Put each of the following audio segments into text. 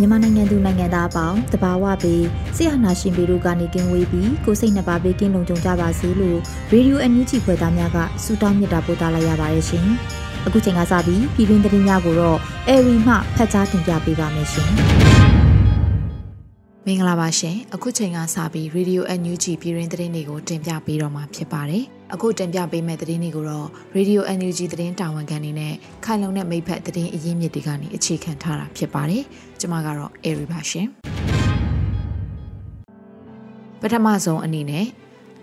မြန်မာနိုင်ငံသူနိုင်ငံသားအပေါင်းတဘာဝပြီးဆရာနာရှင်ပေတို့ကနေကင်းဝေးပြီးကိုစိတ်နှပါပေးကင်းလုံခြုံကြပါစေလို့ရေဒီယိုအန်ယူဂျီဖွယ်သားများကဆုတောင်းမြတ်တာပို့သလာရပါတယ်ရှင်။အခုချိန်ကစပြီးပြည်တွင်းသတင်းများကိုတော့အေရီမှဖတ်ကြားတင်ပြပေးပါမယ်ရှင်။မင်္ဂလာပါရှင်အခုချိန်ကစပြီး Radio NUG ပြည်တွင်သတင်းတွေကိုတင်ပြပေးတော့မှာဖြစ်ပါတယ် အခုတင်ပြပေးမယ့်သတင်းတွေကိုတော့ Radio NUG သတင်းတာဝန်ခံနေနဲ့ခိုင်လုံတဲ့မိဖက်သတင်းအရင်းမြစ်တွေကနေအခြေခံထားတာဖြစ်ပါတယ်ကျွန်မကတော့ Airy ပါရှင်ပထမဆုံးအနေနဲ့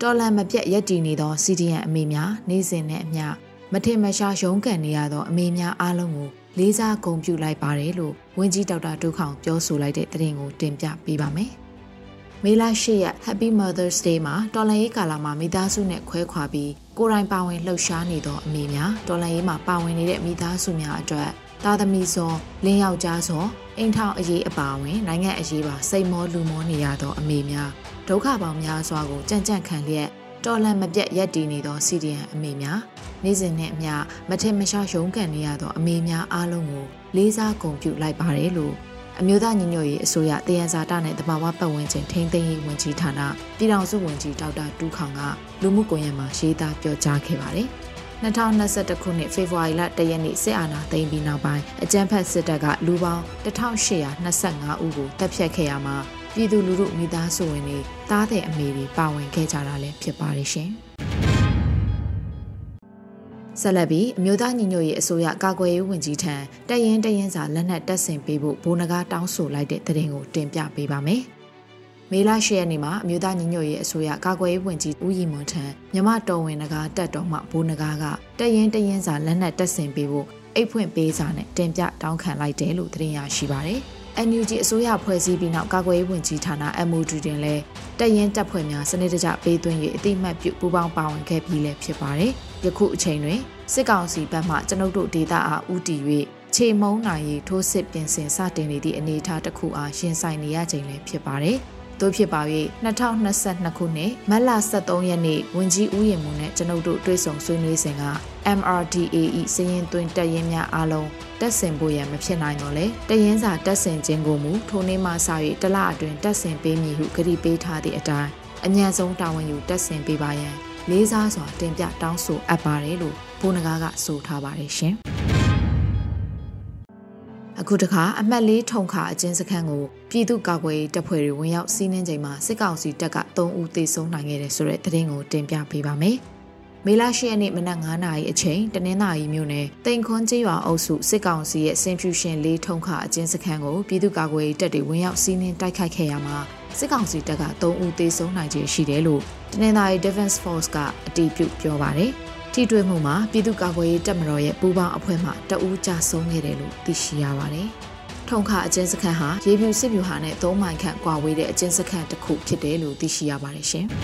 တော်လန်မပြတ်ရက်တည်နေသော CDN အမေများနေ့စဉ်နဲ့အမျှမထင်မရှားရုန်းကန်နေရသောအမေများအားလုံးကိုလေးစားဂုဏ်ပြုလိုက်ပါတယ်လို့ဝန်ကြီးဒေါက်တာဒုခောင်ပြောဆိုလိုက်တဲ့သတင်းကိုတင်ပြပေးပါမယ်။ မေလ၈ရက် Happy Mother's Day မှာတော်လန်ရေးကာလမှာမိသားစုနဲ့ခွဲခွာပြီးကိုယ်တိုင်ပါဝင်လှုပ်ရှားနေသောအမေများတော်လန်ရေးမှာပါဝင်နေတဲ့မိသားစုများအတွက်သားသမီးစောလင်းယောက်ျားစောအိမ်ထောင်အရေးအပါအဝင်နိုင်ငံအရေးပါစိတ်မောလူမောနေရသောအမေများဒုက္ခပေါင်းများစွာကိုကြံ့ကြံ့ခံလျက်တော်လန်မပြတ်ရက်တည်နေသော CDN အမေများနေ့စဉ်နဲ့အမျှမထင်မရှားရုန်းကန်နေရသောအမေများအားလုံးကိုလေးစားဂုဏ်ပြုလိုက်ပါတယ်လို့ အမျိုးသားညီညွတ်ရေးအစိုးရတယံဇာတနဲ့တဘာဝပတ်ဝန်းကျင်ထိန်းသိမ်းရေးဝန်ကြီးဌာနပြည်ထောင်စုဝန်ကြီးဒေါက်တာတူးခေါင်ကလူမှုကွန်ရက်မှာရေးသားပြောကြားခဲ့ပါတယ်။2021ခုနှစ်ဖေဖော်ဝါရီလ1ရက်နေ့စစ်အာဏာသိမ်းပြီးနောက်ပိုင်းအကြမ်းဖက်စစ်တပ်ကလူပေါင်း1825ဦးကိုတပ်ဖြတ်ခဲ့ရမှာပြည်သူလူထုမိသားစုဝင်တွေတားတဲ့အမေတွေပါဝင်ခဲ့ကြတာလည်းဖြစ်ပါတယ်ရှင်။ ဆက်လက်ပြီးအမျိုးသားညီညွတ်ရေးအစိုးရကာကွယ်ရေးဝန်ကြီးထံတရင်တရင်စာလက်နက်တပ်ဆင်ပေးဖို့ဘိုးနဂါတောင်းဆိုလိုက်တဲ့သတင်းကိုတင်ပြပေးပါမယ်။မေလ10ရက်နေ့မှာအမျိုးသားညီညွတ်ရေးအစိုးရကာကွယ်ရေးဝန်ကြီးဦးရီမွန်ထံမြမတော်ဝင်နဂါတက်တော်မှဘိုးနဂါကတရင်တရင်စာလက်နက်တပ်ဆင်ပေးဖို့အိတ်ဖွင့်ပေးစာနဲ့တင်ပြတောင်းခံလိုက်တယ်လို့သတင်းရရှိပါတယ်။ NUG အစိုးရဖွဲ့စည်းပြီးနောက်ကာကွယ်ရေးဝန်ကြီးဌာန MOD တွင်လည်းတပ်ရင်းတပ်ဖွဲ့များစနစ်တကျပေးသွင်း၍အတိမတ်ပြုပူးပေါင်းပါဝင်ခဲ့ပြီးလည်းဖြစ်ပါတယ်။ယခုအချိန်တွင်စစ်ကောင်စီဘက်မှကျွန်ုပ်တို့ဒေသအားဦးတည်၍ခြေမုံနိုင်ရေးထိုးစစ်ပြင်ဆင်စတင်နေသည့်အနေအထားတစ်ခုအားရင်ဆိုင်နေရချိန်လည်းဖြစ်ပါတယ်။ တို့ဖြစ်ပါ၍2022ခုနှစ်မတ်လ23ရက်နေ့ဝန်ကြီးဦးရင်မွန်နဲ့ကျွန်ုပ်တို့တွေ့ဆုံဆွေးနွေးစဉ်က MRDA ၏စည်ရင်သွင်းတက်ရင်များအားလုံးတက်ဆင်ဖို့ရန်မဖြစ်နိုင်တော့လေတရင်စာတက်ဆင်ခြင်းကိုမူထိုနေ့မှစ၍တလအတွင်းတက်ဆင်ပေးမည်ဟုကတိပေးထားသည့်အတိုင်းအမြန်ဆုံးတာဝန်ယူတက်ဆင်ပေးပါရန်လေးစားစွာတင်ပြတောင်းဆိုအပ်ပါတယ်လို့ဘိုးနဂါကဆိုထားပါတယ်ရှင်။ အခုတခါအမှတ်လေးထုံခါအကျဉ်းစခန်းကိုပြည်သူ့ကာကွယ်ရေးတပ်ဖွဲ့တွေဝင်ရောက်စီးနင်းချိန်မှာစစ်ကောင်စီတပ်က3ဦးသေဆုံးနိုင်ခဲ့တယ်ဆိုတဲ့သတင်းကိုတင်ပြပေးပါမယ်။မေလ10ရက်နေ့မနက်9:00နာရီအချိန်တနင်္သာရီမြို့နယ်တိန်ခွန်းကျေးရွာအုပ်စုစစ်ကောင်စီရဲ့စင်ဖြူရှင်လေးထုံခါအကျဉ်းစခန်းကိုပြည်သူ့ကာကွယ်ရေးတပ်တွေဝင်ရောက်စီးနင်းတိုက်ခိုက်ခဲ့ရမှာစစ်ကောင်စီတပ်က3ဦးသေဆုံးနိုင်ခြင်းရှိတယ်လို့တနင်္သာရီ Defense Force ကအတည်ပြုပြောပါတယ်။ ထိတွေ့မှုမှာပြည်သူ့ကာကွယ်ရေးတပ်မတော်ရဲ့ပူးပေါင်းအဖွဲ့မှတအူးကြဆုံးခဲ့တယ်လို့သိရှိရပါတယ်။ထုံခအကျဉ်းစခန်းဟာရေပြူစစ်ပြူဟာနဲ့၃မိုင်ခန့်ကွာဝေးတဲ့အကျဉ်းစခန်းတစ်ခုဖြစ်တယ်လို့သိရှိရပါတယ်ရှင်။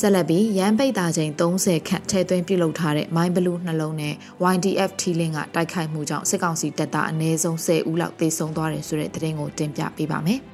ဆက်လက်ပြီးရန်ပိတ်တာချိန်30ခန့်ထဲသွင်းပြုလုပ်ထားတဲ့မိုင်းဘလူးနှလုံးနဲ့ YDF ထီလင်းကတိုက်ခိုက်မှုကြောင့်စစ်ကောင်စီတပ်သားအနည်းဆုံး10ဦးလောက်သေဆုံးသွားတယ်ဆိုတဲ့သတင်းကိုတင်ပြပေးပါမယ်။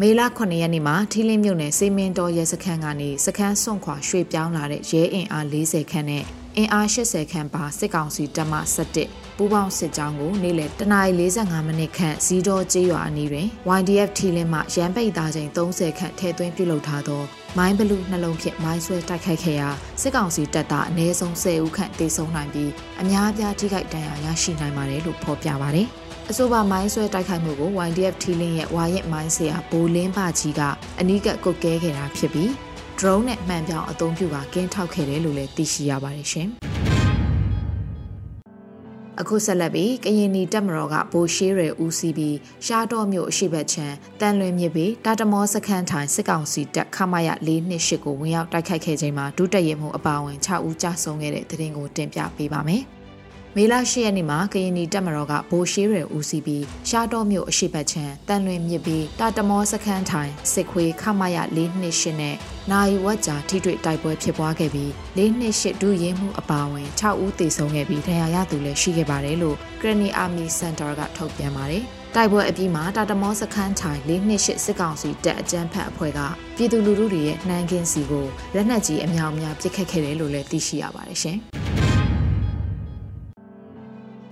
မေလ9ရက်နေ့မှာထီလင်းမြို့နယ်စေမင်းတော်ရဲစခန်းကနေစခန်းစွန့်ခွာရွှေ့ပြောင်းလာတဲ့ရဲအင်အား40ခန်းနဲ့အင်အား80ခန်းပါစစ်ကောင်စီတပ်မ17ပူးပေါင်းစစ်ကြောင်းကိုနေ့လယ်တနာရီ45မိနစ်ခန့်ဇီတော်ကျေးရွာအနီးတွင် YDF ထီလင်းမှရန်ပိတ်သားချိန်30ခန့်ထဲသွင်းပြုလုပ်ထားသောမိုင်းဘလူးနှလုံးဖြင့်မိုင်းဆွဲတိုက်ခိုက်ခဲ့ရာစစ်ကောင်စီတပ်သားအနည်းဆုံး10ဦးခန့်တေဆုံးနိုင်ပြီးအများအပြားထိခိုက်ဒဏ်ရာရရှိနိုင်ပါတယ်လို့ဖော်ပြပါတယ်။ အဆိုပါမိုင်းဆွဲတိုက်ခိုက်မှုကို YDF ထီလင်းရဲ့ဝါရက်မိုင်းဆရာဘိုလင်းပါကြီးကအနီးကပ်ကုတ်ကဲခဲ့တာဖြစ်ပြီး drone နဲ့မှန်ပြောင်းအသုံးပြုကကင်းထောက်ခဲ့တယ်လို့လည်းသိရှိရပါတယ်ရှင်။အခုဆက်လက်ပြီးကရင်နီတပ်မတော်ကဘိုးရှိရဲဦးစီးပြီးရှားတော်မြို့အရှိဘက်ချမ်းတန်လွင်မြစ်ပြီးတာတမောစခန်းထိုင်စစ်ကောင်စီတပ်ခမရ428ကိုဝင်ရောက်တိုက်ခိုက်ခဲ့ချိန်မှာဒုတက်ရဲမှုအပါအဝင်6ဦးကြာဆုံးခဲ့တဲ့တဲ့တင်ကိုတင်ပြပေးပါမယ်။ မေလ10ရက်နေ့မှာကရင်နီတပ်မတော်ကဘိုးရှိရဲဦးစီးပြီးရှားတော်မြို့အရှိဘက်ချမ်းတန်လွင်မြစ်ပြီးတာတမောစခန်းထိုင်စစ်ခွေခမရ428နဲ့နိုင်ဝက်ကြာထိတွေ့တိုက်ပွဲဖြစ်ပွားခဲ့ပြီး428ဒုရဲမှုအပါအဝင်6ဦးသေဆုံးခဲ့ပြီးဒဏ်ရာရသူလည်းရှိခဲ့ပါတယ်လို့ Granny Army Center ကထုတ်ပြန်ပါတယ်တိုက်ပွဲအပြီးမှာတာတမောစခန်းချိုင်၄နှစ်ရှစ်စစ်ကောင်စီတပ်အကြမ်းဖက်အဖွဲ့ကပြည်သူလူထုတွေရဲ့နှမ်းကင်းစီကိုလက်နက်ကြီးအများအများပစ်ခတ်ခဲ့တယ်လို့လည်းသိရှိရပါတယ်ရှင်။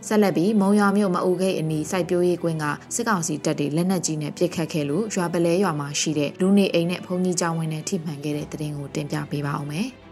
ဆက်လက်ပြီးမုံရွာမြို့မအူဂိတ်အနီးစိုက်ပျိုးရေးကွင်းကစစ်ကောင်စီတပ်တွေလက်နက်ကြီးနဲ့ပစ်ခတ်ခဲ့လို့ရွာပလဲရွာမှာရှိတဲ့လူနေအိမ်နဲ့ဘုံကြီးကျောင်းဝင်းနဲ့ထိမှန်ခဲ့တဲ့တဲ့တင်ကိုတင်ပြပေးပါအောင်မယ်။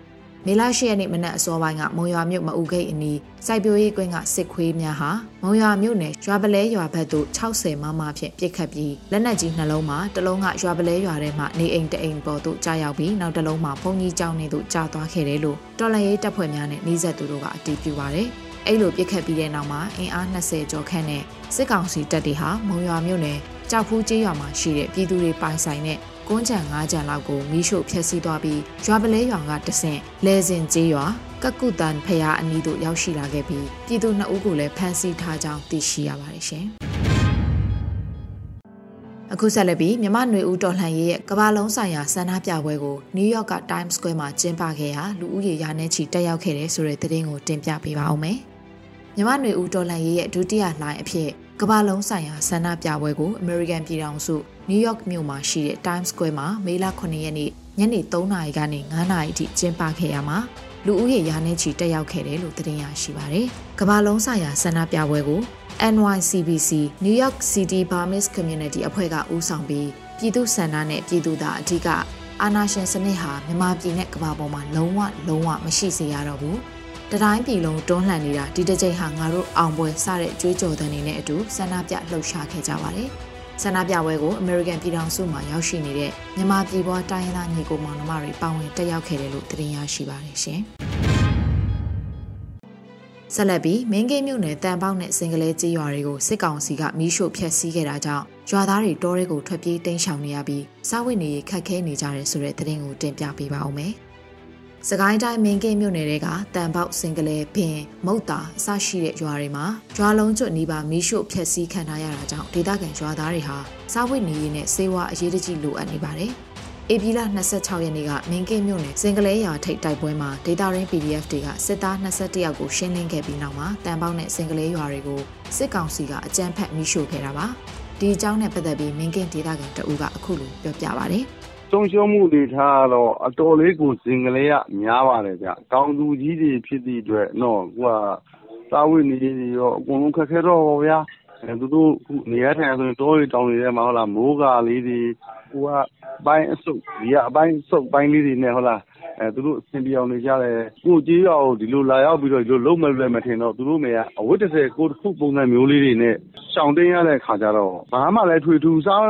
မေလ10ရက်နေ့မနက်အစောပိုင်းကမုံရွာမြို့မအူဂိတ်အနီးစိုက်ပျိုးရေးကွင်းကစစ်ခွေးများဟာမုံရွာမြို့နယ်ရွာပလဲရွာဘက်သို့60မမဖြင့်ပစ်ခတ်ပြီးလက်နက်ကြီးနှလုံးမှာတစ်လုံးကရွာပလဲရွာထဲမှနေအိမ်တအိမ်ပေါ်သို့ကြားရောက်ပြီးနောက်တစ်လုံးမှာဘုံကြီးကျောင်းနေသို့ကြားသွားခဲ့တယ်လို့တော်လန်ရေးတပ်ဖွဲ့များနဲ့နှီးဆက်သူတို့ကအတည်ပြုပါတယ်။ အဲ့လိုပြစ်ခတ်ပြီးတဲ့နောက်မှာအင်အား20ကျော်ခန့်နဲ့စစ်ကောင်စီတပ်တွေဟာမုံရွာမြို့နယ်ကြောက်ဖူးကျေးရွာမှာရှိတဲ့ပြည်သူတွေပိုင်ဆိုင်တဲ့ကွန်းချံ၅ချံလောက်ကိုမီးရှို့ဖျက်ဆီးသွားပြီးရွာပလဲရွာကတဆင့်လဲစင်ကျေးရွာကကုတန်ဖရာအနီးသို့ရောက်ရှိလာခဲ့ပြီးပြည်သူနှစ်ဦးကိုလည်းဖမ်းဆီးထားကြောင်းသိရှိရပါတယ်ရှင်။အခုဆက်လက်ပြီးမြမနွေဦးတော်လှန်ရေးရဲ့ကမ္ဘာလုံးဆိုင်ရာဆန္ဒပြပွဲကိုနယူးယောက်က Times Square မှာကျင်းပခဲ့ရာလူဦးရေရာနဲ့ချီတက်ရောက်ခဲ့တဲ့ဆိုတဲ့သတင်းကိုတင်ပြပေးပါအောင်မယ်။ မြမနွေဦးတော်လှန်ရေးရဲ့ဒုတိယလှိုင်းအဖြစ်ကမ္ဘာလုံးဆိုင်ရာဆန္ဒပြပွဲကို American ပြည်ထောင်စုနယူးယောက်မြို့မှာရှိတဲ့ Times Square မှာမေလ9ရက်နေ့ညနေ3နာရီကနေ9နာရီအထိကျင်းပခဲ့ရမှာလူဦးရေရာနဲ့ချီတက်ရောက်ခဲ့တယ်လို့သတင်းရရှိပါတယ်။ကမ္ဘာလုံးဆိုင်ရာဆန္ဒပြပွဲကို NYCBC New York City Burmese Community အဖွဲ့ကဦးဆောင်ပြီးပြည်သူ့ဆန္ဒနဲ့ပြည်သူသားအထူးကအာနာရှင်စနစ်ဟာမြန်မာပြည်နဲ့ကမ္ဘာပေါ်မှာလုံးဝလုံးဝမရှိစေရတော့ဘူး တတိုင်းပြည်လုံးတွန်းလှန်နေတာဒီတစ်ချိန်ဟာငါတို့အောင်ပွဲစတဲ့ကြွေးကြော်သံတွေနဲ့အတူဆန္ဒပြလှုပ်ရှားခဲ့ကြပါတယ်။ဆန္ဒပြပွဲကို American ပြည်ထောင်စုမှာရောက်ရှိနေတဲ့မြန်မာပြည်ပွားတိုင်းရင်းသားညီကိုမောင်နှမတွေပါဝင်တက်ရောက်ခဲ့တယ်လို့သတင်းရရှိပါတယ်ရှင်။ဆက်လက်ပြီးမင်းကင်းမြို့နယ်တန်ပေါက်နဲ့စင်ကလေးကြီးရွာတွေကိုစစ်ကောင်စီကမီးရှို့ဖျက်ဆီးခဲ့တာကြောင့်ရွာသားတွေတောတွေကိုထွက်ပြေးတိမ်းရှောင်နေရပြီးစားဝတ်နေရေးခက်ခဲနေကြတယ်ဆိုတဲ့သတင်းကိုတင်ပြပေးပါဦးမယ်။။ စကိုင်းတိုင်းမင်းကင်းမြို့နယ်တွေကတန်ပေါက်စင်ကလေးပင်မုတ်တာအစရှိတဲ့ရွာတွေမှာရွာလုံးကျွတ်နီးပါမီးရှို့ဖျက်ဆီးခံထားရတာကြောင့်ဒေသခံရွာသားတွေဟာစားဝတ်နေရေးနဲ့စေဝါအရေးတကြီးလိုအပ်နေပါတယ်။ဧပြီလ26ရက်နေ့ကမင်းကင်းမြို့နယ်စင်ကလေးရွာထိပ်တိုက်ပွဲမှာဒေတာရင်း PDF တွေကစစ်သား21ယောက်ကိုရှင်းလင်းခဲ့ပြီးနောက်မှာတန်ပေါက်နဲ့စင်ကလေးရွာတွေကိုစစ်ကောင်စီကအကြမ်းဖက်မီးရှို့ခဲ့တာပါ။ဒီအကြောင်းနဲ့ပတ်သက်ပြီးမင်းကင်းဒေသခံတအူးကအခုလိုပြောပြပါဗျာ။ ဆုံးရှုံးမှုအနေအထားကတော့ အတော်လေးကို ဇင်ဂလဲက များပါတယ်ဗျ။တောင်သူကြီးတွေ ဖြစ်သည့်အတွက်အခုကစားဝတ်နေရေးတွေရော အကုန်လုံးခက်ခဲတော့တာပေါ့ဗျာ။သူတို့ နေရထိုင်ရဆိုရင် တောတွေတောင်တွေထဲမှာ မိုးကာလေးတွေ ဟိုကအပိုင်းအဆုတ်ဒီကအပိုင်းအဆုတ်အပိုင်းလေးတွေနဲ့သူတို့အဆင်ပြေအောင်နေကြတယ်။ကိုယ့်ကျေးရွာကိုဒီလိုလာရောက်ပြီးတော့ဒီလိုလုပ်မယ်လွယ်မယ်ထင်တော့သူတို့တွေကအဝတ်တထည်ကိုယ်တခုပုံစံမျိုးလေးတွေနဲ့ရှောင်တိမ်းရတဲ့အခါကျတော့ဘာမှလည်းထွေထူးစား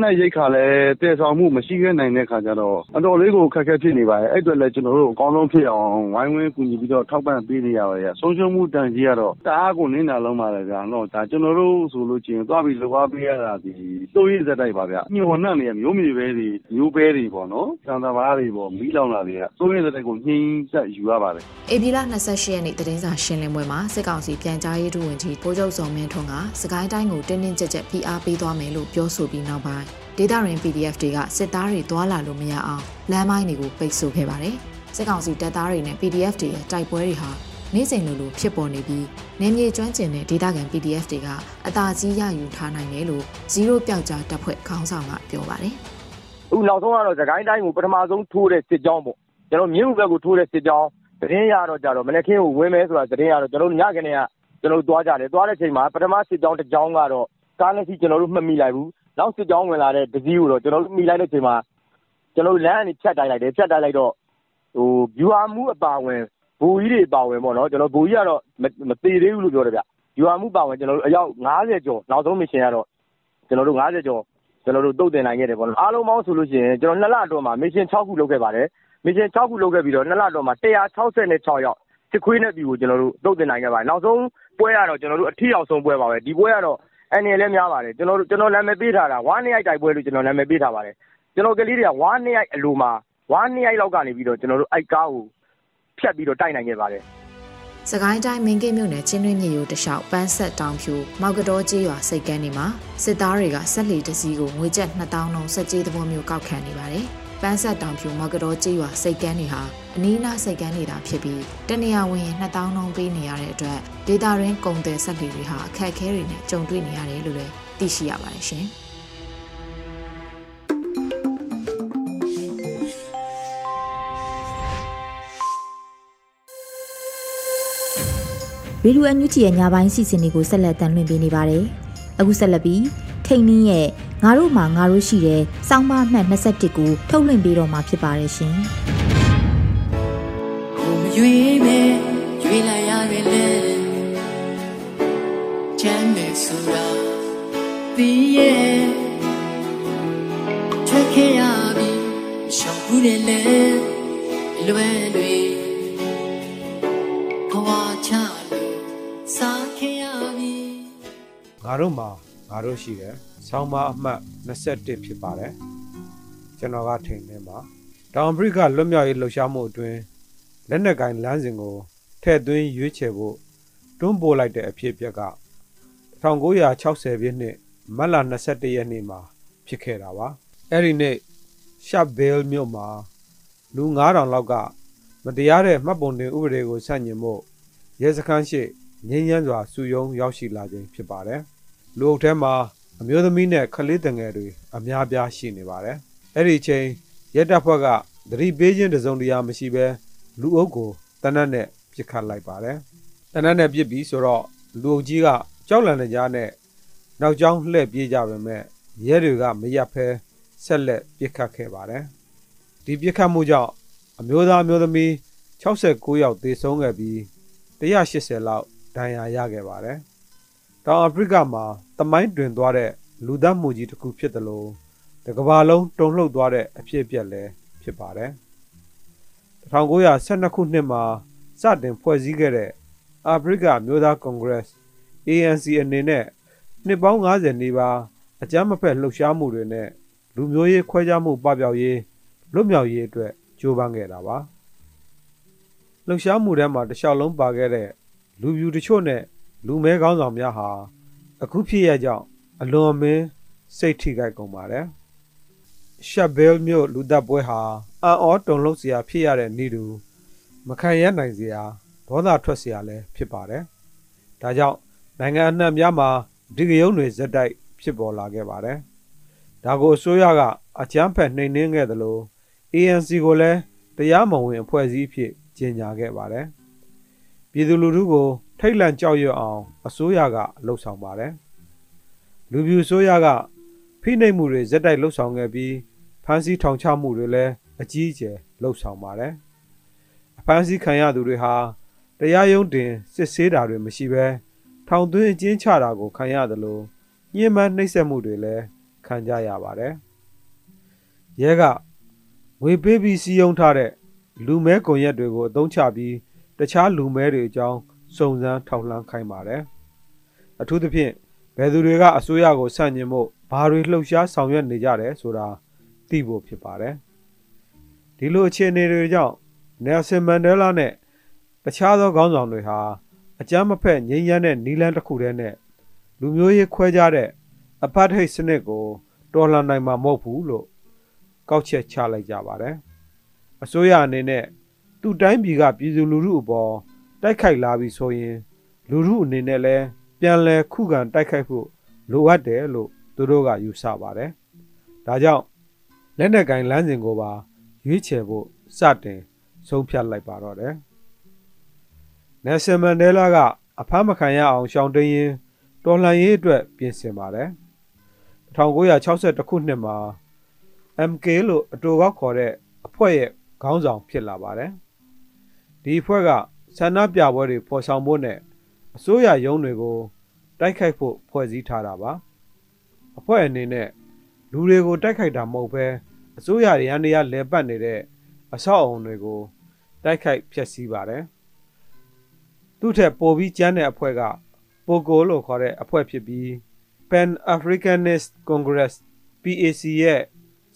နပ်ရိက္ခာလည်းသယ်ဆောင်မှုမရှိခဲ့နိုင်တဲ့အခါကျတော့အတော်လေးကိုအခက်အခဲဖြစ်နေပါတယ်။အဲဒီအတွက်လည်းကျနော်တို့အကောင်းဆုံးဖြစ်အောင်ဝိုင်းဝန်းကူညီပြီးတော့ထောက်ပံ့ပေးနေရပါတယ်။ဆုံးရှုံးမှုဒဏ်ကြေးကတော့တအားကိုနစ်နာလွန်းပါတယ်ဗျ။ဒါကျနော်တို့ဆိုလို့ရှိရင်သွားပြီးလုပ်အားပေးရတာသည်တုတ်ရင်းဆက်တိုက်ပါဗျ။မျှော်လင့်နေတဲ့မျိုးမြေပဲတွေမျိုးပဲတွေပေါ့နော်။ဆန်စပါးတွေမီးလောင်တာတွေကသုံးရက်ဆက်တိုက်ကိုညှိဆက်ယူရပါတယ်။ဧပြီလ28ရက်နေ့သတင်းစာရှင်းလင်းပွဲမှာစစ်ကောင်စီပြန်ကြားရေးဒုဝန်ကြီးပိုးချုပ်စောမင်းထွန်းကစကိုင်းတိုင်းကိုတင်းတင်းကြပ်ကြပ်ဖိအားပေးသွားမယ်လို့ပြောဆိုပြီးနောက်ပိုင်းဒေတာရင် PDF တွေကစစ်သားတွေတွာလာလို့မရအောင်လမ်းမိုင်းတွေကိုပိတ်ဆို့ခဲ့ပါတယ်။စစ်ကောင်စီတပ်သားတွေနဲ့ PDF တွေရဲ့တိုက်ပွဲတွေဟာ နေ့စဉ်လိုလိုဖြစ်ပေါ်နေပြီးနေမြေကျွမ်းကျင်တဲ့ဒေတာကန် PDF တွေကအသာကြီးရယူထားနိုင်တယ်လို့ဇီးရိုပျောက်ကြားတပ်ဖွဲ့ခေါင်းဆောင်ကပြောပါတယ်။အခုနောက်ဆုံးကတော့သခိုင်းတိုင်းကိုပထမဆုံးထိုးတဲ့စစ်ကြောင်းပေါ့ကျနော်တို့မြင်းမူဘက်ကိုထိုးတဲ့စစ်ကြောင်းသတင်းရတော့ကျတော့မနက်ခင်းကိုဝင်မယ်ဆိုတာသတင်းရတော့ကျနော်တို့ညကတည်းကသွားကြတယ်။သွားတဲ့အချိန်မှာပထမစစ်ကြောင်းတကြောင်းကတော့ကားနှစ်စီးကျနော်တို့မမှီလိုက်ဘူး။နောက်စစ်ကြောင်းဝင်လာတဲ့တစီးကိုတော့ကျနော်တို့မှီလိုက်တဲ့အချိန်မှာကျွန်တော်တို့လမ်းကနေဖြတ်တိုင်းလိုက်တယ်ဖြတ်တိုင်းလိုက်တော့ဟိုဗျူဟာမှုအပါဝင် ဘူကြီးတွေပါဝင်ပေါ့နော် ကျွန်တော်ဘူကြီးကတော့ မသေးသေးဘူးလို့ပြောတယ်ဗျ ဗျူဟာမှုပါဝင် ကျွန်တော်တို့ အယောက်90ကျော် နောက်ဆုံးမရှင်ကတော့ ကျွန်တော်တို့90ကျော် ကျွန်တော်တို့တုတ်တင်နိုင်ခဲ့တယ်ပေါ့နော် အားလုံးပေါင်းဆိုလို့ရှိရင် ကျွန်တော်နှစ်လအတွင်းမှာမရှင်6ခုလုပ်ခဲ့ပါတယ်မရှင်6ခုလုပ်ခဲ့ပြီးတော့နှစ်လအတွင်းမှာ166ယောက် စစ်ခွေးနဲ့ပြည်ကို ကျွန်တော်တို့တုတ်တင်နိုင်ခဲ့ပါတယ် နောက်ဆုံးပွဲကတော့ ကျွန်တော်တို့ အထီအောင်ဆုံးပွဲပါပဲ ဒီပွဲကတော့ အန်ရလည်းများပါတယ်ကျွန်တော်တို့ကျွန်တော်နာမည်ပေးထားတာ ဝါနှစ်ရိုက်တိုက်ပွဲလို့ ကျွန်တော်နာမည်ပေးထားပါတယ် ကျွန်တော်ကလေးတွေက ဝါနှစ်ရိုက်အလိုမှာ ဝါနှစ်ရိုက်လောက်ကနေပြီးတော့ ကျွန်တော်တို့အိုက်ကားကို ဖြတ်ပြီးတော့တိုက်နိုင်ခဲ့ပါတယ်စကိုင်းတိုင်းမင်းကင်းမြို့နယ်ချင်းတွင်းမြေရိုးတလျှောက်ပန်းဆက်တောင်ဖြူမောက်ကတော်ကျေးရွာစိတ်ကန်းနေမှာစစ်သားတွေကဆက်လီတစည်းကိုငွေကျပ်2000လုံးစက်ကြေးသဘောမျိုးကောက်ခံနေပါတယ်။ပန်းဆက်တောင်ဖြူမောက်ကတော်ကျေးရွာစိတ်ကန်းနေဟာအနီးနားစိတ်ကန်းနေတာဖြစ်ပြီးတနေရာဝင်ရင်2000လုံးပေးနေရတဲ့အတွက်ဒေတာရင်းကုန်တယ်ဆက်လီတွေဟာအခက်အခဲတွေနဲ့ကြုံတွေ့နေရတယ်လို့လည်းသိရှိရပါတယ်ရှင်။ ရေဒီယိုအန်ယူဂျီရဲ့ညပိုင်းစီစဉ်တွေကိုဆက်လက်တင်လွှင့်ပေးနေပါတယ်။အခုဆက်လက်ပြီးထိန်နင်းရဲ့ငါတို့မှာငါတို့ရှိတဲ့စောင်းမမှတ်21ကိုထုတ်လွှင့်ပေးတော့မှာဖြစ်ပါတယ်ရှင်။ကိုမရွေးမဲ့ ငါတို့ရှိတယ်ဆောင်းပါအမှတ်21ဖြစ်ပါတယ်ကျွန်တော်ကထိန်နေမှာတောင်အဖရိကလွတ်မြောက်ရေးလှုပ်ရှားမှုအတွင်းလက်နက်ကင်လမ်းစဉ်ကိုထည့်သွင်းရွေးချယ်ဖို့တွန်းပို့လိုက်တဲ့အဖြစ်အပျက်က1960ပြည့်နှစ်မတ်လ21ရက်နေ့မှာဖြစ်ခဲ့တာပါအဲ့ဒီနေ့ရှပ်ဘဲလ်မြို့မှာလူ9000လောက်ကမတရားတဲ့မှတ်ပုံတင်ဥပဒေကိုဆန့်ကျင်ဖို့ရဲစခန်းရှိငြိမ်းချမ်းစွာစုယုံရောက်ရှိလာခြင်းဖြစ်ပါတယ် လူအုပ်ထဲမှာအမျိုးသမီးနဲ့ကလေးတငယ်တွေအများပြားရှိနေပါတယ်။အဲ့ဒီချိန်ရဲတပ်ဖွဲ့ကသတိပေးခြင်းတစုံတရာမရှိဘဲလူအုပ်ကိုတနတ်နဲ့ပစ်ခတ်လိုက်ပါတယ်။တနတ်နဲ့ပစ်ပြီးဆိုတော့လူအုပ်ကြီးကကြောက်လန့်နေကြနဲ့နောက်ကျောင်းလှည့်ပြေးကြပါမယ်ရဲတွေကမရက်ဖဲဆက်လက်ပစ်ခတ်ခဲ့ပါတယ်။ဒီပစ်ခတ်မှုကြောင့်အမျိုးသားမျိုးသမီး69ယောက်သေဆုံးခဲ့ပြီး180လောက်ဒဏ်ရာရခဲ့ပါတယ်။ တောင်အာဖရိကမှာတမိုင်းတွင်သွားတဲ့လူသတ်မှုကြီးတစ်ခုဖြစ်တယ်လို့တကဘာလုံးတုံလှုပ်သွားတဲ့အဖြစ်အပျက်လည်းဖြစ်ပါတယ်1912ခုနှစ်မှာစတင်ဖွဲ့စည်းခဲ့တဲ့အာဖရိကမျိုးသားကွန်ဂရက် ANC အနေနဲ့နှစ်ပေါင်း90နီးပါးအကြမ်းမဖက်လှုပ်ရှားမှုတွေနဲ့လူမျိုးရေးခွဲခြားမှုပပျောက်ရေးလွတ်မြောက်ရေးအတွက်ကြိုးပမ်းခဲ့တာပါလှုပ်ရှားမှုထဲမှာတခြားလုံးပါခဲ့တဲ့လူပြူတချို့နဲ့ လူမဲကောင်းဆောင်များဟာအခုဖြစ်ရကြောင်းအလွန်အမင်းစိတ်ထိခိုက်ကုန်ပါတယ်။ရှက်ဘဲလ်မြို့လူသက်ပွဲဟာအံ့ဩတုန်လှုပ်စရာဖြစ်ရတဲ့နေ့တူမခံရနိုင်စရာဒေါသထွက်စရာလည်းဖြစ်ပါတယ်။ဒါကြောင့်နိုင်ငံအနှံ့များမှာဒီကရုံးတွေဇက်တိုက်ဖြစ်ပေါ်လာခဲ့ပါတယ်။ဒါကိုအစိုးရကအကြမ်းဖက်နှိမ်နင်းခဲ့သလို ANC ကိုလည်းတရားမဝင်အဖွဲ့အစည်းဖြစ်ကြေညာခဲ့ပါတယ်။ပြည်သူလူထုကို ထိတ်လန့်ကြောက်ရွံ့အောင်အစိုးရကလှုပ်ဆောင်ပါတယ်။လူပြူအစိုးရကဖိနှိပ်မှုတွေဇက်တိုက်လှုပ်ဆောင်ခဲ့ပြီးဖမ်းဆီးထောင်ချမှုတွေလည်းအကြီးအကျယ်လှုပ်ဆောင်ပါတယ်။အဖမ်းဆီးခံရသူတွေဟာတရားရုံးတင်စစ်ဆေးတာတွေမရှိဘဲထောင်သွင်းအကျဉ်းချတာကိုခံရတယ်လို့ညှဉ်းပန်းနှိပ်စက်မှုတွေလည်းခံကြရပါတယ်။ရဲကငွေပေးပြီးစီးရုံထားတဲ့လူမဲကွန်ရက်တွေကိုအသုံးချပြီးတခြားလူမဲတွေအကြောင်း စုံစမ်းထောက်လှမ်းခိုင်းပါတယ်။အထူးသဖြင့်ဘယ်သူတွေကအစိုးရကိုဆန့်ကျင်ဖို့ဘာတွေလှုပ်ရှားဆောင်ရွက်နေကြတယ်ဆိုတာသိဖို့ဖြစ်ပါတယ်။ဒီလိုအခြေအနေတွေကြောင့်နယ်ဆင်မန်ဒဲလာနဲ့တခြားသောခေါင်းဆောင်တွေဟာအကြမ်းမဖက်ငြိမ်းချမ်းတဲ့နီလန်းတစ်ခုတည်းနဲ့လူမျိုးရေးခွဲခြားတဲ့အဖတ်ဟိတ်စနစ်ကိုတော်လှန်နိုင်မှာမဟုတ်ဘူးလို့ကောက်ချက်ချလိုက်ကြပါတယ်။အစိုးရအနေနဲ့သူ့တိုင်းပြည်ကပြည်သူလူထုအပေါ် တိုက်ခိုက်လာပြီဆိုရင် လူထုအနေနဲ့လည်းပြန်လည်ခုခံတိုက်ခိုက်ဖို့လိုအပ်တယ်လို့သူတို့ကယူဆပါတယ်။ဒါကြောင့်လက်နက်ကင်လမ်းစဉ်ကိုပါရွေးချယ်ဖို့စတင်ဆုံးဖြတ်လိုက်ပါတော့တယ်။နယ်ဆယ်မန်ဒဲလာကအဖမ်းမခံရအောင်ရှောင်တိန်ရင်တော်လှန်ရေးအတွက်ပြင်ဆင်ပါတယ်။1962ခုနှစ်မှာ MK လို့အတူကောက်ခေါ်တဲ့အဖွဲ့ရဲ့ခေါင်းဆောင်ဖြစ်လာပါတယ်ဒီအဖွဲ့က ဆန္ဒပြပွဲတွေဖော်ဆောင်ဖို့နဲ့အစိုးရရုံးတွေကိုတိုက်ခိုက်ဖို့ဖွဲ့စည်းထားတာပါအဖွဲ့အနေနဲ့လူတွေကိုတိုက်ခိုက်တာမဟုတ်ဘဲအစိုးရရန်ရလဲပတ်နေတဲ့အဆောက်အုံတွေကိုတိုက်ခိုက်ဖျက်ဆီးပါတယ်သူ့ထက်ပိုပြီးကျန်းတဲ့အဖွဲ့ကပိုကိုလို့ခေါ်တဲ့အဖွဲ့ဖြစ်ပြီး Pan Africanist Congress PAC ရဲ့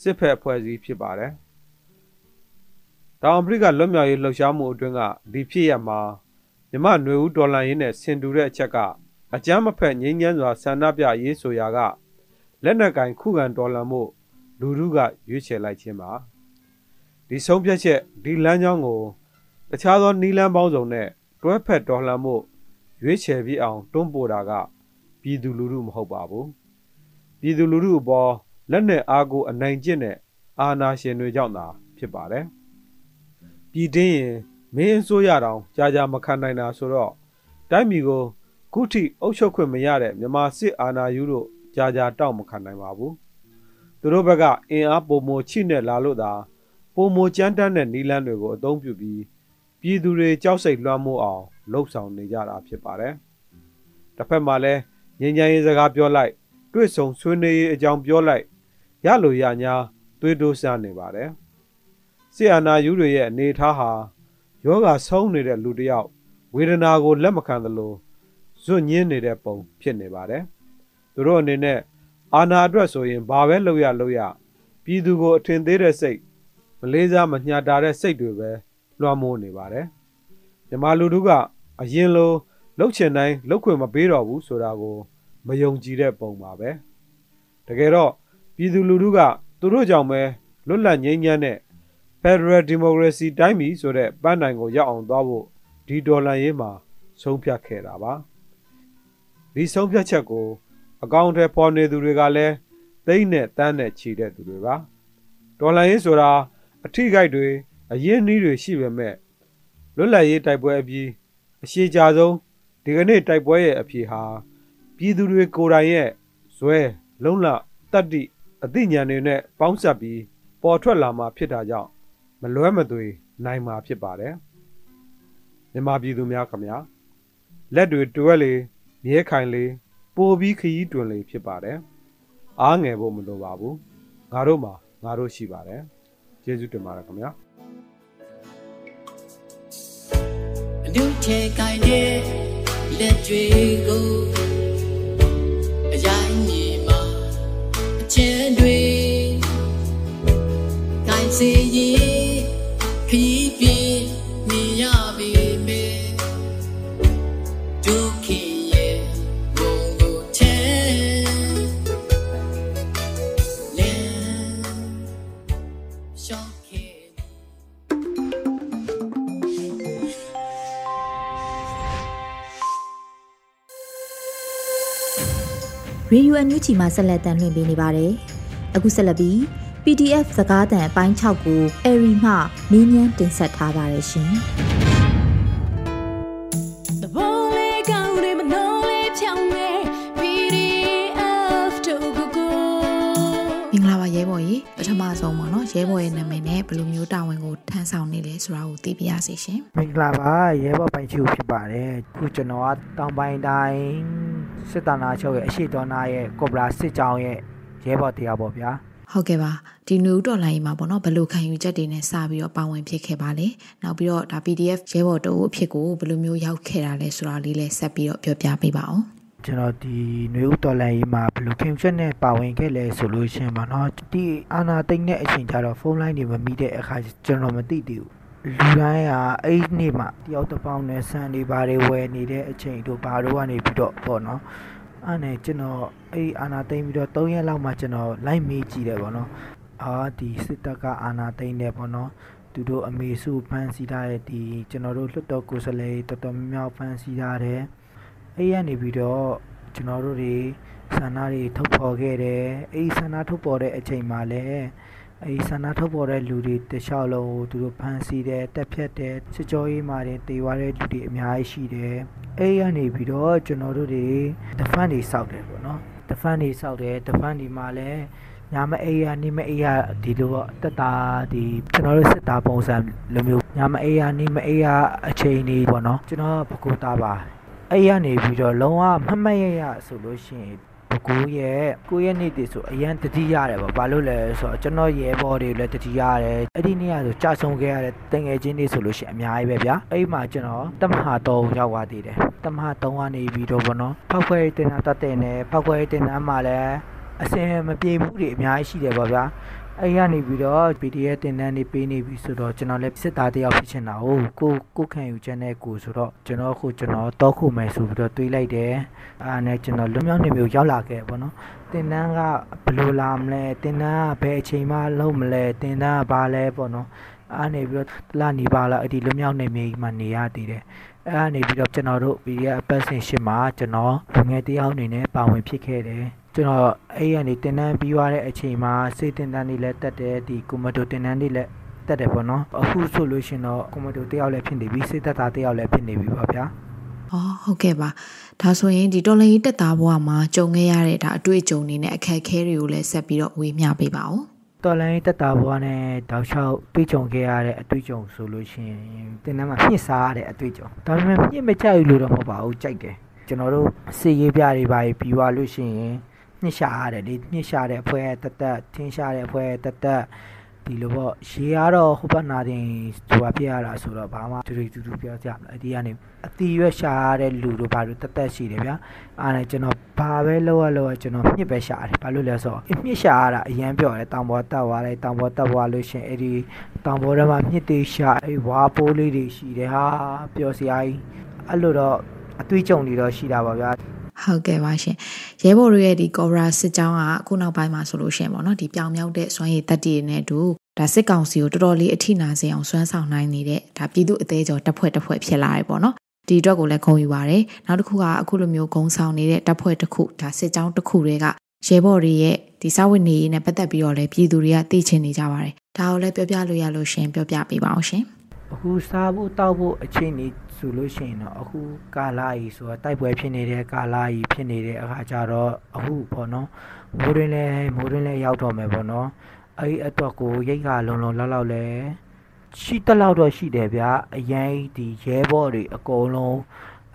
စစ်ဖက်အဖွဲ့အစည်းဖြစ်ပါတယ်။ တောင်အာဖရိကလွတ်မြောက်ရေးလှုပ်ရှားမှုအတွင်းကဒီဖြစ်ရမှာမြမနွေဦးဒေါ်လာရင်းနဲ့ဆင်တူတဲ့အချက်ကအကြမ်းမဖက်ငြိမ်းချမ်းစွာဆန္ဒပြရေးဆိုရာကလက်နက်ကင်ခုခံတော်လှန်မှုလူထုကရွေးချယ်လိုက်ခြင်းပါဒီဆုံးဖြတ်ချက်ဒီလမ်းကြောင်းကိုတခြားသောနီလန်းပေါင်းစုံနဲ့တွဲဖက်တော်လှန်မှုရွေးချယ်ပြီးအောင်တွန်းပို့တာကပြည်သူလူထုမဟုတ်ပါဘူးပြည်သူလူထုအပေါ်လက်နက်အားကိုအနိုင်ကျင့်တဲ့အာဏာရှင်တွေကြောင့်သာဖြစ်ပါတယ် ပြည်တင်းရင်မင်းအစိုးရတောင်ကြာကြာမခံနိုင်တာဆိုတော့တိုင်းပြည်ကိုခုထိအုပ်ချုပ်ခွင့်မရတဲ့မြန်မာစစ်အာဏာယူတို့ကြာကြာတောက်မခံနိုင်ပါဘူးသူတို့ဘက်ကအင်အားပုံမချိနဲ့လာလို့သာပုံမကြမ်းတမ်းတဲ့နီလန်းတွေကိုအသုံးပြုပြီးပြည်သူတွေကြောက်စိတ်လွှမ်းမိုးအောင်လှုပ်ဆောင်နေကြတာဖြစ်ပါတယ်တစ်ဖက်မှာလည်းငြိမ်းချမ်းရေးစကားပြောလိုက်တွေ့ဆုံဆွေးနွေးရေးအကြောင်းပြောလိုက်ရလို့ရညာသွေးတိုးစားနေပါတယ် ဆီယနာယူတွေရဲ့အနေအထားဟာယောဂဆုံးနေတဲ့လူတစ်ယောက်ဝေဒနာကိုလက်မခံသလိုဇွတ်ညင်းနေတဲ့ပုံဖြစ်နေပါတယ်သူတို့အနေနဲ့အာနာအတွက်ဆိုရင်ဘာပဲလုပ်ရလုပ်ရပြည်သူကိုအထင်သေးတဲ့စိတ်မလေးစားမညှာတာတဲ့စိတ်တွေပဲလွှမ်းမိုးနေပါတယ်မြမလူတို့ကအရင်လိုလှုပ်ချင်တိုင်းလှုပ်ခွင့်မပေးတော့ဘူးဆိုတာကိုမယုံကြည်တဲ့ပုံပါပဲတကယ်တော့ပြည်သူလူထုကသူတို့ကြောင့်ပဲလွတ်လပ်ငြိမ်းချမ်းတဲ့ Federal Democracy တိုင်းပြည်ဆိုတဲ့ပန်းတိုင်ကိုရောက်အောင်သွားဖို့ဒီဒေါ်လာရေးမှာဆုံးဖြတ်ခဲ့တာပါဒီဆုံးဖြတ်ချက်ကို အကောင့်ထဲပေါ်နေသူတွေကလည်းသိမ့်နဲ့တန်းနဲ့ခြိတဲ့သူတွေပါဒေါ်လာရေးဆိုတာအထိခိုက်တွေအရင်နည်းတွေရှိပေမဲ့လွတ်လပ်ရေးတိုက်ပွဲအပြီးအရှိကြဆုံးဒီကနေ့တိုက်ပွဲရဲ့အဖြစ်ဟာပြည်သူတွေကိုယ်တိုင်ရဲ့ဇွဲလုံလတတ္တိအသိဉာဏ်တွေနဲ့ပေါင်းစပ်ပြီးပေါ်ထွက်လာမှာဖြစ်တာကြောင့် မလွဲမသွေနိုင်မှာဖြစ်ပါတယ်မြန်မာပြည်သူများခင်ဗျာလက်တွေတွဲလေမြဲခိုင်လေပိုပြီးခရီးတွင်လေဖြစ်ပါတယ်အားငယ်ဖို့မလိုပါဘူးငါတို့မှာငါတို့ရှိပါတယ်ကျေးဇူးတင်ပါတယ်ခင်ဗျာအနုချေကိုင်းတဲ့လက်တွေကို ရေဒီယိုအန်ယူဂျီမှာဆက်လက်တမ်းလွှင့်ပေးနေပါတယ်။အခုဆက်လက်ပြီး PDF စကားသံအပိုင်း6ကိုအရီမှနင်းညမ်းတင်ဆက်ထားပါတယ်ရှင် The bone count him no le pyong me PDF to go go မင်္ဂလာပါရဲဘော်ကြီးပထမဆုံးပေါ့နော်ရဲဘော်ရဲ့နာမည်နဲ့ဘယ်လိုမျိုးတာဝန်ကိုထမ်းဆောင်နေလဲဆိုတာကိုသိပြရစီရှင်မင်္ဂလာပါရဲဘော်ပိုင်ချူဖြစ်ပါတယ်အခုကျွန်တော်ကတောင်ပိုင်းတိုင်း စစ်တနာချုပ်ရဲ့အရှိတော်နာရဲ့ကော့ဘရာစစ်ကြောင်းရဲ့ရဲဘော်တရားပေါ့ဗျာဟုတ်ကဲ့ပါဒီနွေဦးတော်လိုင်းမှာပေါ့နော်ဘယ်လိုခံယူချက်တွေနဲ့စပြီးတော့ပါဝင်ဖြစ်ခဲ့ပါလဲနောက်ပြီးတော့ဒါ PDF ရဲဘော်တို့အဖြစ်ကိုဘယ်လိုမျိုးရောက်ခဲ့တာလဲဆိုတာလေးလည်းဆက်ပြီးတော့ပြောပြပေးပါအောင်ကျွန်တော်ဒီနွေဦးတော်လိုင်းမှာဘယ်လိုခံယူချက်နဲ့ပါဝင်ခဲ့လဲဆိုလို့ရှင်ပါနော်ဒီအာနာတိတ်တဲ့အချိန်ကျတော့ဖုန်းလိုင်းတွေမမိတဲ့အခါကျွန်တော်မသိသေးဘူး လူတိုင်းကအဲ့ဒီနေ့မှတယောက်တစ်ပေါင်းနဲ့ဆန်တွေဘာတွေဝယ်နေတဲ့အချိန်တို့ဘာတို့ကနေပြီးတော့ပေါ့နော်အဲ့နဲ့ကျွန်တော်အဲ့ဒီအာနာသိမ့်ပြီးတော့3ရက်လောက်မှကျွန်တော်လိုက်မေးကြည့်တယ်ပေါ့နော်အာဒီစစ်တပ်ကအာနာသိမ့်နေပေါ့နော်သူတို့အမေစုဖမ်းဆီးထားတဲ့ဒီကျွန်တော်တို့လွတ်တော်ကိုယ်စားလှယ်တော်တော်များများဖမ်းဆီးထားတယ်အဲ့ရနေပြီးတော့ကျွန်တော်တို့တွေဆန္ဒတွေထုတ်ဖော်ခဲ့တယ်အဲ့ဒီဆန္ဒထုတ်ဖော်တဲ့အချိန်မှာလည်း အဲ့ဒီဆန္ဒထုတ်ဖော်တဲ့လူတွေတခြားလုံးကိုသူတို့ဖမ်းဆီးတယ်တက်ဖြတ်တယ်စစ်ကြောရေးမှာတင်တေသွားတဲ့လူတွေအများကြီးရှိတယ်အဲ့ရနေပြီးတော့ကျွန်တော်တို့တွေ defend တွေစောက်တယ်ပေါ့နော် defend တွေစောက်တယ် defend တွေမှာလည်းညာမအေးရနေမအေးရဒီလိုပေါ့တက်တာဒီကျွန်တော်တို့စစ်သားပုံစံလိုမျိုးညာမအေးရနေမအေးရအချိန်လေးပေါ့နော်ကျွန်တော်ဘကူတာပါအဲ့ရနေပြီးတော့လုံးဝမမတ်ရရဆိုလို့ရှိရင် ဘကူရဲ့ကိုရဲ့နေ့တည်းဆိုအရန်တတိရတယ်ပေါ့ဘာလို့လဲဆိုတော့ကျွန်တော်ရဲဘော်တွေလည်းတတိရတယ်အဲ့ဒီနေ့ကဆိုကြာဆုံးခဲ့ရတဲ့တငယ်ချင်းတွေဆိုလို့ရှိရင်အများကြီးပဲဗျာအဲ့မှာကျွန်တော်တမဟာတော့ရောက်သွားသေးတယ်တမဟာတော့ကနေပြီးတော့ပေါ့နော်ဖောက်ခွဲတင်တာတတ်တယ်နဲ့ဖောက်ခွဲတင်တာမှလည်းအစင်မပြေမှုတွေအများကြီးရှိတယ်ပေါ့ဗျာ အဲ့ရနေပြီးတော့ PDF တင်တန်းနေပေးနေပြီဆိုတော့ကျွန်တော်လည်းစစ်သားတယောက်ဖြစ်ချင်တာ哦ကိုကိုခံယူချက်နဲ့ကိုဆိုတော့ကျွန်တော်ခုကျွန်တော်တောခုမယ်ဆိုပြီးတော့တွေးလိုက်တယ်အားနဲ့ကျွန်တော်လွန်မြောက်နေမျိုးရောက်လာခဲ့ပေါ့နော်တင်တန်းကဘယ်လိုလာမလဲတင်တန်းကဘယ်အချိန်မှလုံးမလဲတင်တန်းကဘာလဲပေါ့နော်အားနေပြီးတော့တလနေပါလားအဲ့ဒီလွန်မြောက်နေမြေမှာနေရသေးတယ်အဲ့ဒါနေပြီးတော့ကျွန်တော်တို့ PDF အပတ်စဉ်ရှစ်မှာကျွန်တော်လူငယ်တယောက်အနေနဲ့ပါဝင်ဖြစ်ခဲ့တယ် ကျွန်တော်အဲ့ရနေတင်တန်းပြီးသွားတဲ့အချိန်မှာစေတင်တန်းတွေလည်းတက်တယ်ဒီကွန်မတိုတင်တန်းတွေလည်းတက်တယ်ပေါ့နော်အခုဆိုလို့ရှင်တော့ကွန်မတိုတယောက်လည်းဖြစ်နေပြီစေတက်သားတယောက်လည်းဖြစ်နေပြီပေါ့ဗျာ။အော်ဟုတ်ကဲ့ပါ။ဒါဆိုရင်ဒီတော်လန်ရေးတက်သားဘဝမှာကြုံခဲ့ရတဲ့ဒါအတွေ့အကြုံတွေနဲ့အခက်အခဲတွေကိုလည်းဆက်ပြီးတော့ဝေမျှပေးပါဦးတော်လိုင်းတက်တာဘွားနဲ့တောက်လျှောက်တွေးကြုံခဲ့ရတဲ့အတွေ့အကြုံဆိုလို့ရှိရင်တင်တန်းမှာမြင့်စားရတဲ့အတွေ့အကြုံဒါပေမဲ့မြင့်မကြိုက်ဘူးလို့တော့မဟုတ်ပါဘူးကြိုက်တယ်ကျွန်တော်တို့စေရေးပြတွေပါပြီးသွားလို့ရှိရင် ညှစ်ရှာရတယ်လေညှစ်ရှာတဲ့အဖွဲတက်တက်ထင်းရှာတဲ့အဖွဲတက်တက်ဒီလိုပေါ့ရေကတော့ဟိုဘက်နာတင်ဟိုဘာပြရတာဆိုတော့ဘာမှတူတူတူတူပြောကြမလားအဒီကနေအတီရွက်ရှာရတဲ့လူတို့ဘာလို့တက်တက်ရှိတယ်ဗျာအားနဲ့ကျွန်တော်ဘာပဲလောက်ရလောက်ရကျွန်တော်မြစ်ပဲရှာတယ်ဘာလို့လဲဆိုတော့အမြစ်ရှာရတာအရန်ပြောတယ်တောင်ပေါ်တက်သွားလိုက်တောင်ပေါ်တက်သွားလို့ရှင်အဲ့ဒီတောင်ပေါ်ထဲမှာမြစ်တွေရှာအဲ့ဝါပိုးလေးတွေရှိတယ်ဟာပျော်စရာကြီးအဲ့လိုတော့အသွေးကြုံတွေတော့ရှိတာပါဗျာ။ ဟုတ်ကဲ့ပါရှင်။ရဲဘော်တို့ရဲ့ဒီ Cobra စစ်ကြောင်းကအခုနောက်ပိုင်းမှာဆိုလို့ရှိရင်ပေါ့နော်ဒီပြောင်မြောက်တဲ့စွမ်းရည်တက်တည်နဲ့အတူဒါစစ်ကောင်စီကိုတော်တော်လေးအထိနာစေအောင်စွမ်းဆောင်နိုင်နေတဲ့ဒါပြည်သူအသေးကျော်တပ်ဖွဲ့တစ်ဖွဲ့ဖြစ်လာတယ်ပေါ့နော်။ဒီအတွက်ကိုလည်းဂုဏ်ယူပါတယ်။နောက်တစ်ခုကအခုလိုမျိုးဂုံဆောင်နေတဲ့တပ်ဖွဲ့တစ်ခုဒါစစ်ကြောင်းတစ်ခုတွေကရဲဘော်တွေရဲ့ဒီစာဝတ်နေရေးနဲ့ပတ်သက်ပြီးတော့လည်းပြည်သူတွေကသိချင်နေကြပါတယ်။ဒါကိုလည်းပြောပြလို့ရလို့ရှင်ပြောပြပေးပါအောင်ရှင်။အခုစားဖို့တောက်ဖို့အချိန်ကြီး ဆိုလို့ရှိရင်တော့အခုကာလာကြီးဆိုတော့တိုက်ပွဲဖြစ်နေတဲ့ကာလာကြီးဖြစ်နေတဲ့အခါကျတော့အခုပေါ့နော်မိုးရင်းလဲမိုးရင်းလဲရောက်တော့မယ်ပေါ့နော်အဲ့ဒီအတွက်ကိုရိတ်ခါလုံလုံလောက်လောက်လဲရှိတက်လောက်တော့ရှိတယ်ဗျာအရင်ဒီရဲဘော်တွေအကုန်လုံး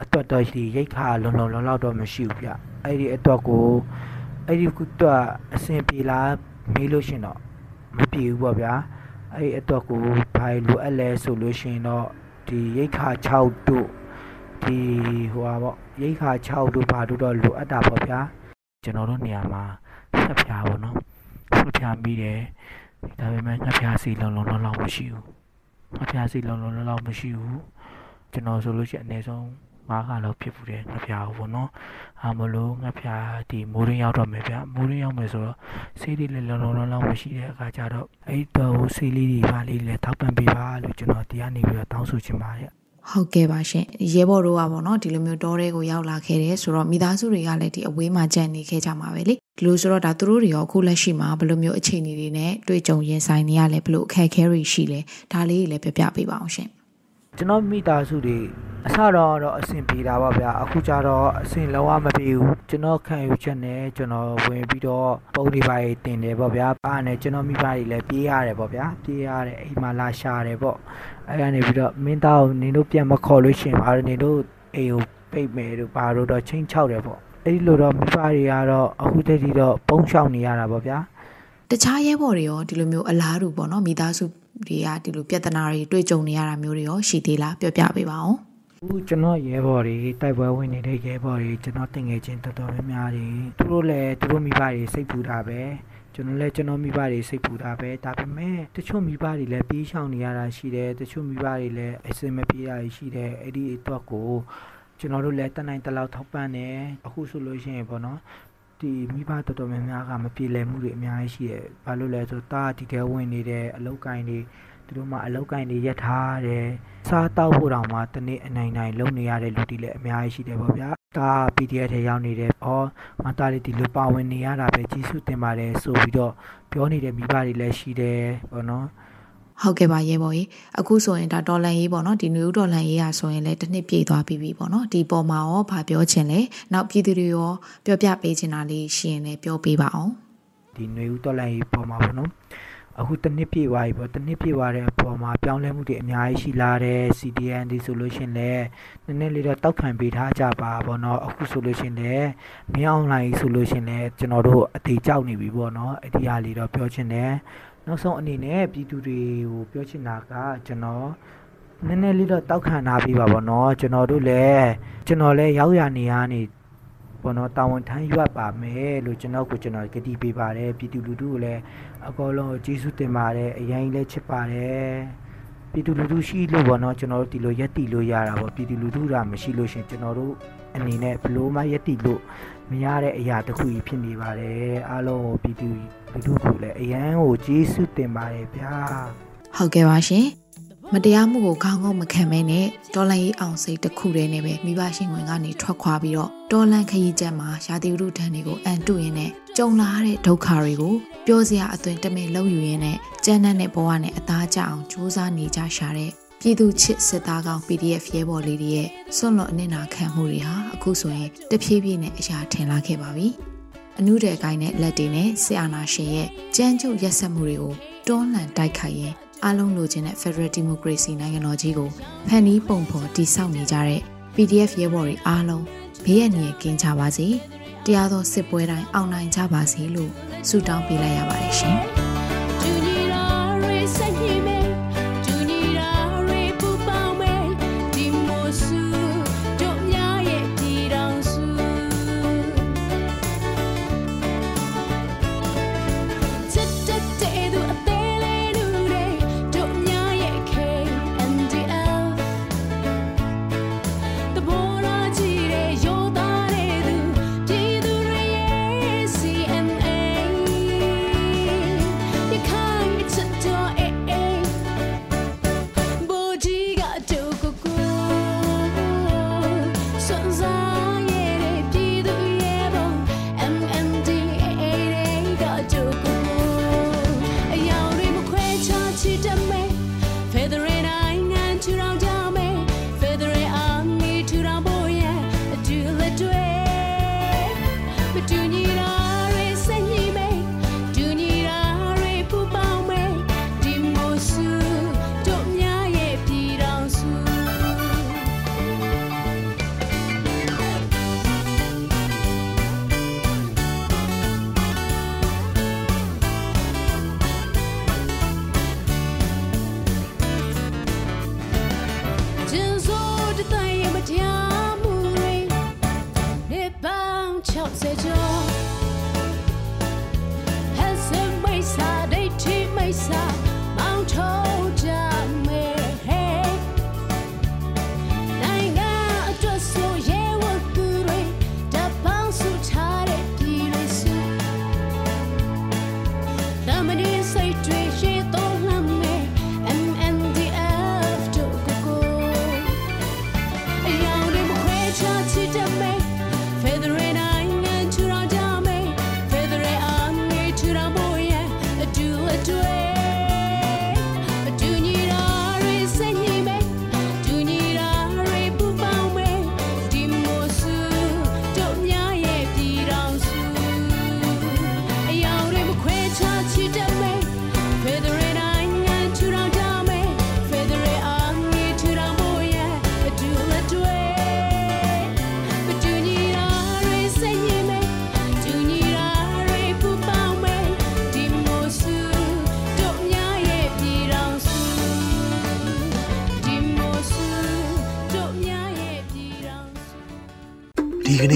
အတွက်တော့ဒီရိတ်ခါလုံလုံလောက်လောက်တော့မရှိဘူးဗျအဲ့ဒီအတွက်ကိုအဲ့ဒီကတော့အဆင်ပြေလားမေးလို့ရှရင်တော့မပြေဘူးပေါ့ဗျာအဲ့ဒီအတွက်ကိုဘာလိုအပ်လဲဆိုလို့ရှိရင်တော့ ဒီရိတ်ခါ6တို့ဒီဟိုပါပေါ့ရိတ်ခါ6တို့ဘာတို့တော့လိုအပ်တာပေါ့ဗျာကျွန်တော်တို့နေရာမှာဆက်ဖြားပေါ့နော်ဆက်ဖြားမိတယ်ဒါပေမဲ့ငှက်ဖြားစီလုံလုံလောက်လောက်မရှိဘူးငှက်ဖြားစီလုံလုံလောက်လောက်မရှိဘူးကျွန်တော်ဆိုလို့ရှိရင်အနည်းဆုံး ငါးခါလောက်ဖြစ်ဘူးတယ်ငှက်ဖြားပေါ့နော်အားမလို့ငှက်ဖြားဒီမိုးရင်းရောက်တော့မယ်ဗျမိုးရင်းရောက်မယ်ဆိုတော့ဆေးလေးလည်းလုံလုံလောက်လောက်မရှိတဲ့အခါကျတော့အဲ့တော့ဆေးလေးတွေပါလေးလည်းထောက်ပံ့ပေးပါလို့ကျွန်တော်တရားနေပြီးတော့တောင်းဆိုချင်ပါတယ်ဟုတ်ကဲ့ပါရှင်ရဲဘော်တို့ကပေါ့နော်ဒီလိုမျိုးတောထဲကိုရောက်လာခဲ့တယ်ဆိုတော့မိသားစုတွေကလည်းဒီအဝေးမှာကြံ့နေခဲ့ကြမှာပဲလေဒီလိုဆိုတော့ဒါသူတို့တွေရောအခုလက်ရှိမှာဘယ်လိုမျိုးအခြေအနေတွေနဲ့တွေ့ကြုံရင်ဆိုင်နေရလဲဘယ်လိုအခက်အခဲတွေရှိလဲဒါလေးတွေလည်းပြပြပေးပါအောင်ရှင် ကျွန်တော်မိသားစုတွေအစတော့တော့အဆင်ပြေတာပါဗျာအခုကျတော့အဆင်လုံးဝမပြေဘူးကျွန်တော်ခံယူချက်နဲ့ကျွန်တော်ဝင်ပြီးတော့ပုံတွေပါတင်တယ်ပေါ့ဗျာအားနဲ့ကျွန်တော်မိဘတွေလည်းပြေးရတယ်ပေါ့ဗျာပြေးရတယ်အိမ်မှာလာရှာတယ်ပေါ့အဲ့ကနေပြီးတော့မင်းသားကိုနင်တို့ပြန်မခေါ်လို့ရှိရင်ဘာလို့နင်တို့အိမ်ကိုပိတ်မယ်တို့ဘာလို့တော့ချင်းချောက်တယ်ပေါ့အဲ့ဒီလိုတော့မိဘတွေကတော့အခုတည်းကတော့ပုံရှောင်နေရတာပေါ့ဗျာတခြားရဲဘော်တွေရောဒီလိုမျိုးအလားတူပေါ့နော်မိသားစု တွေကဒီလိုပြဿနာတွေတွေ့ကြုံနေရတာမျိုးတွေရောရှိသေးလားပြောပြပေးပါအောင်အခုကျွန်တော်ရဲဘော်တွေတိုက်ပွဲဝင်နေတဲ့ရဲဘော်တွေကျွန်တော်တင်ငယ်ချင်းတော်တော်များများတွေသူတို့လည်းသူတို့မိဘတွေစိတ်ပူတာပဲကျွန်တော်လည်းကျွန်တော်မိဘတွေစိတ်ပူတာပဲဒါပေမဲ့တချို့မိဘတွေလည်းပြေးရှောင်နေရတာရှိတယ်တချို့မိဘတွေလည်းအစင်မပြေးရရှိတယ်အဲ့ဒီအတွက်ကိုကျွန်တော်တို့လည်းတနိုင်တလောက်ထောက်ပံ့တယ်အခုဆိုလို့ရှိရင်ပေါ့နော် ဒီမိဘတော်တော်များများကမပြေလည်မှုတွေအများကြီးရှိတယ်ဘာလို့လဲဆိုတော့တာဒီကဲဝင်နေတဲ့အလောက်ကိုင်းတွေသူတို့မှအလောက်ကင်တွေရက်ထားတယ်စားတောက်ဖို့တောင်မှတနေ့အနိုင်နိုင်လုံနေရတဲ့လူတွေလည်းအများကြီးရှိတယ်ပေါ့ဗျာဒါ PDF ထဲရောက်နေတယ်ဩမသားလေးဒီလိုပါဝင်နေရတာပဲကြီးစုတင်ပါတယ်ဆိုပြီးတော့ပြောနေတဲ့မိဘတွေလည်းရှိတယ်ပေါ့နော် ဟုတ်ကဲ့ပါရဲဘော်ကြီးအခုဆိုရင်ဒါဒေါ်လန်ရေးပေါ့နော်ဒီနယူးဒေါ်လန်ရေးရဆိုရင်လည်းတစ်နှစ်ပြည့်သွားပြီပြီပေါ့နော်ဒီပေါ်မှာရောဗာပြောချင်လဲနောက်ပြည်သူတွေရောပြောပြပေးချင်တာလေးရှိရင်လည်းပြောပေးပါအောင်ဒီຫນွေဦးတော်လိုင်းပေါ်မှာပေါ့နော်အခုတစ်နှစ်ပြည့်သွားပြီပေါ့တစ်နှစ်ပြည့်သွားတဲ့အပေါ်မှာပြောင်းလဲမှုတွေအများကြီးရှိလာတယ် CDN ဒီဆိုလို့ရှင်လည်းနည်းနည်းလေးတော့တောက်ခံပေးထားကြပါပေါ့နော်အခုဆိုလို့ရှင်လည်းမင်းအွန်လိုင်းဆိုလို့ရှင်လည်းကျွန်တော်တို့အသေးကြောက်နေပြီပေါ့နော်အဒီဟာလေးတော့ပြောချင်တယ် နောက်ဆုံးအနေနဲ့ပြည်သူတွေကိုပြောချင်တာကကျွန်တော်နည်းနည်းလေးတော့တောက်ခံထားပြီးပါပေါ့နော်ကျွန်တော်တို့လည်းကျွန်တော်လည်းရောက်ရနေရနေပေါ့နော်တာဝန်ထမ်းရွက်ပါမယ်လို့ကျွန်တော်ကိုကျွန်တော်ကတိပေးပါတယ်ပြည်သူလူထုကိုလည်းအကောလုံးကျေးဇူးတင်ပါတယ်အရင်လည်းချစ်ပါတယ်ပြည်သူလူထုရှိလို့ပေါ့နော်ကျွန်တော်တို့ဒီလိုရက်တီလို့ရတာပေါ့ပြည်သူလူထုကမရှိလို့ရှင်ကျွန်တော်တို့အနေနဲ့ဘလို့မှရက်တီလို့ မရတဲ့အရာတစ်ခုကြီးဖြစ်နေပါတယ်အားလုံးကိုပြည်သူလူထုကိုလည်းအရန်ကိုကျေးဇူးတင်ပါတယ်ဗျာဟုတ်ကဲ့ပါရှင်မတရားမှုကိုခေါင်းငုံမခံမဲနဲ့တော်လန်ရေးအောင်စိတ်တစ်ခုတည်းနဲ့ပဲမိဘရှင်ဝင်ကနေထွက်ခွာပြီးတော့တော်လန်ခရီးချက်မှာရာသီဥတုဒဏ်တွေကိုအန်တုရင်းနဲ့ကြုံလာတဲ့ဒုက္ခတွေကိုပြောစရာအသွင်တမင်လောက်ယူရင်းနဲ့ကြမ်းတမ်းတဲ့ဘဝနဲ့အသားကျအောင်စူးစမ်းနေကြရှာတဲ့ ပြည်သူချစ်စစ်သားကောင် PDF ရဲဘော်လေးတွေရဲ့စွန့်လွတ်အနစ်နာခံမှုတွေဟာအခုဆိုရင်တဖြည်းဖြည်းနဲ့အရာထင်လာခဲ့ပါပြီ။အနုတဲ့အကိုင်းနဲ့လက်တွေနဲ့ဆီအာနာရှင်ရဲ့ကြမ်းကြုတ်ရက်ဆက်မှုတွေကိုတွန်းလှန်တိုက်ခိုက်ရင်အားလုံးလိုချင်တဲ့ Federal Democracy နိုင်ငံတော်ကြီးကိုဖန်တီးပုံဖော်တည်ဆောက်နေကြတဲ့ PDF ရဲဘော်တွေအားလုံးဘေးရန်ရကင်းကြပါစေ။တရားသောစစ်ပွဲတိုင်းအောင်နိုင်ကြပါစေလို့ဆုတောင်းပေးလိုက်ရပါတယ်ရှင်။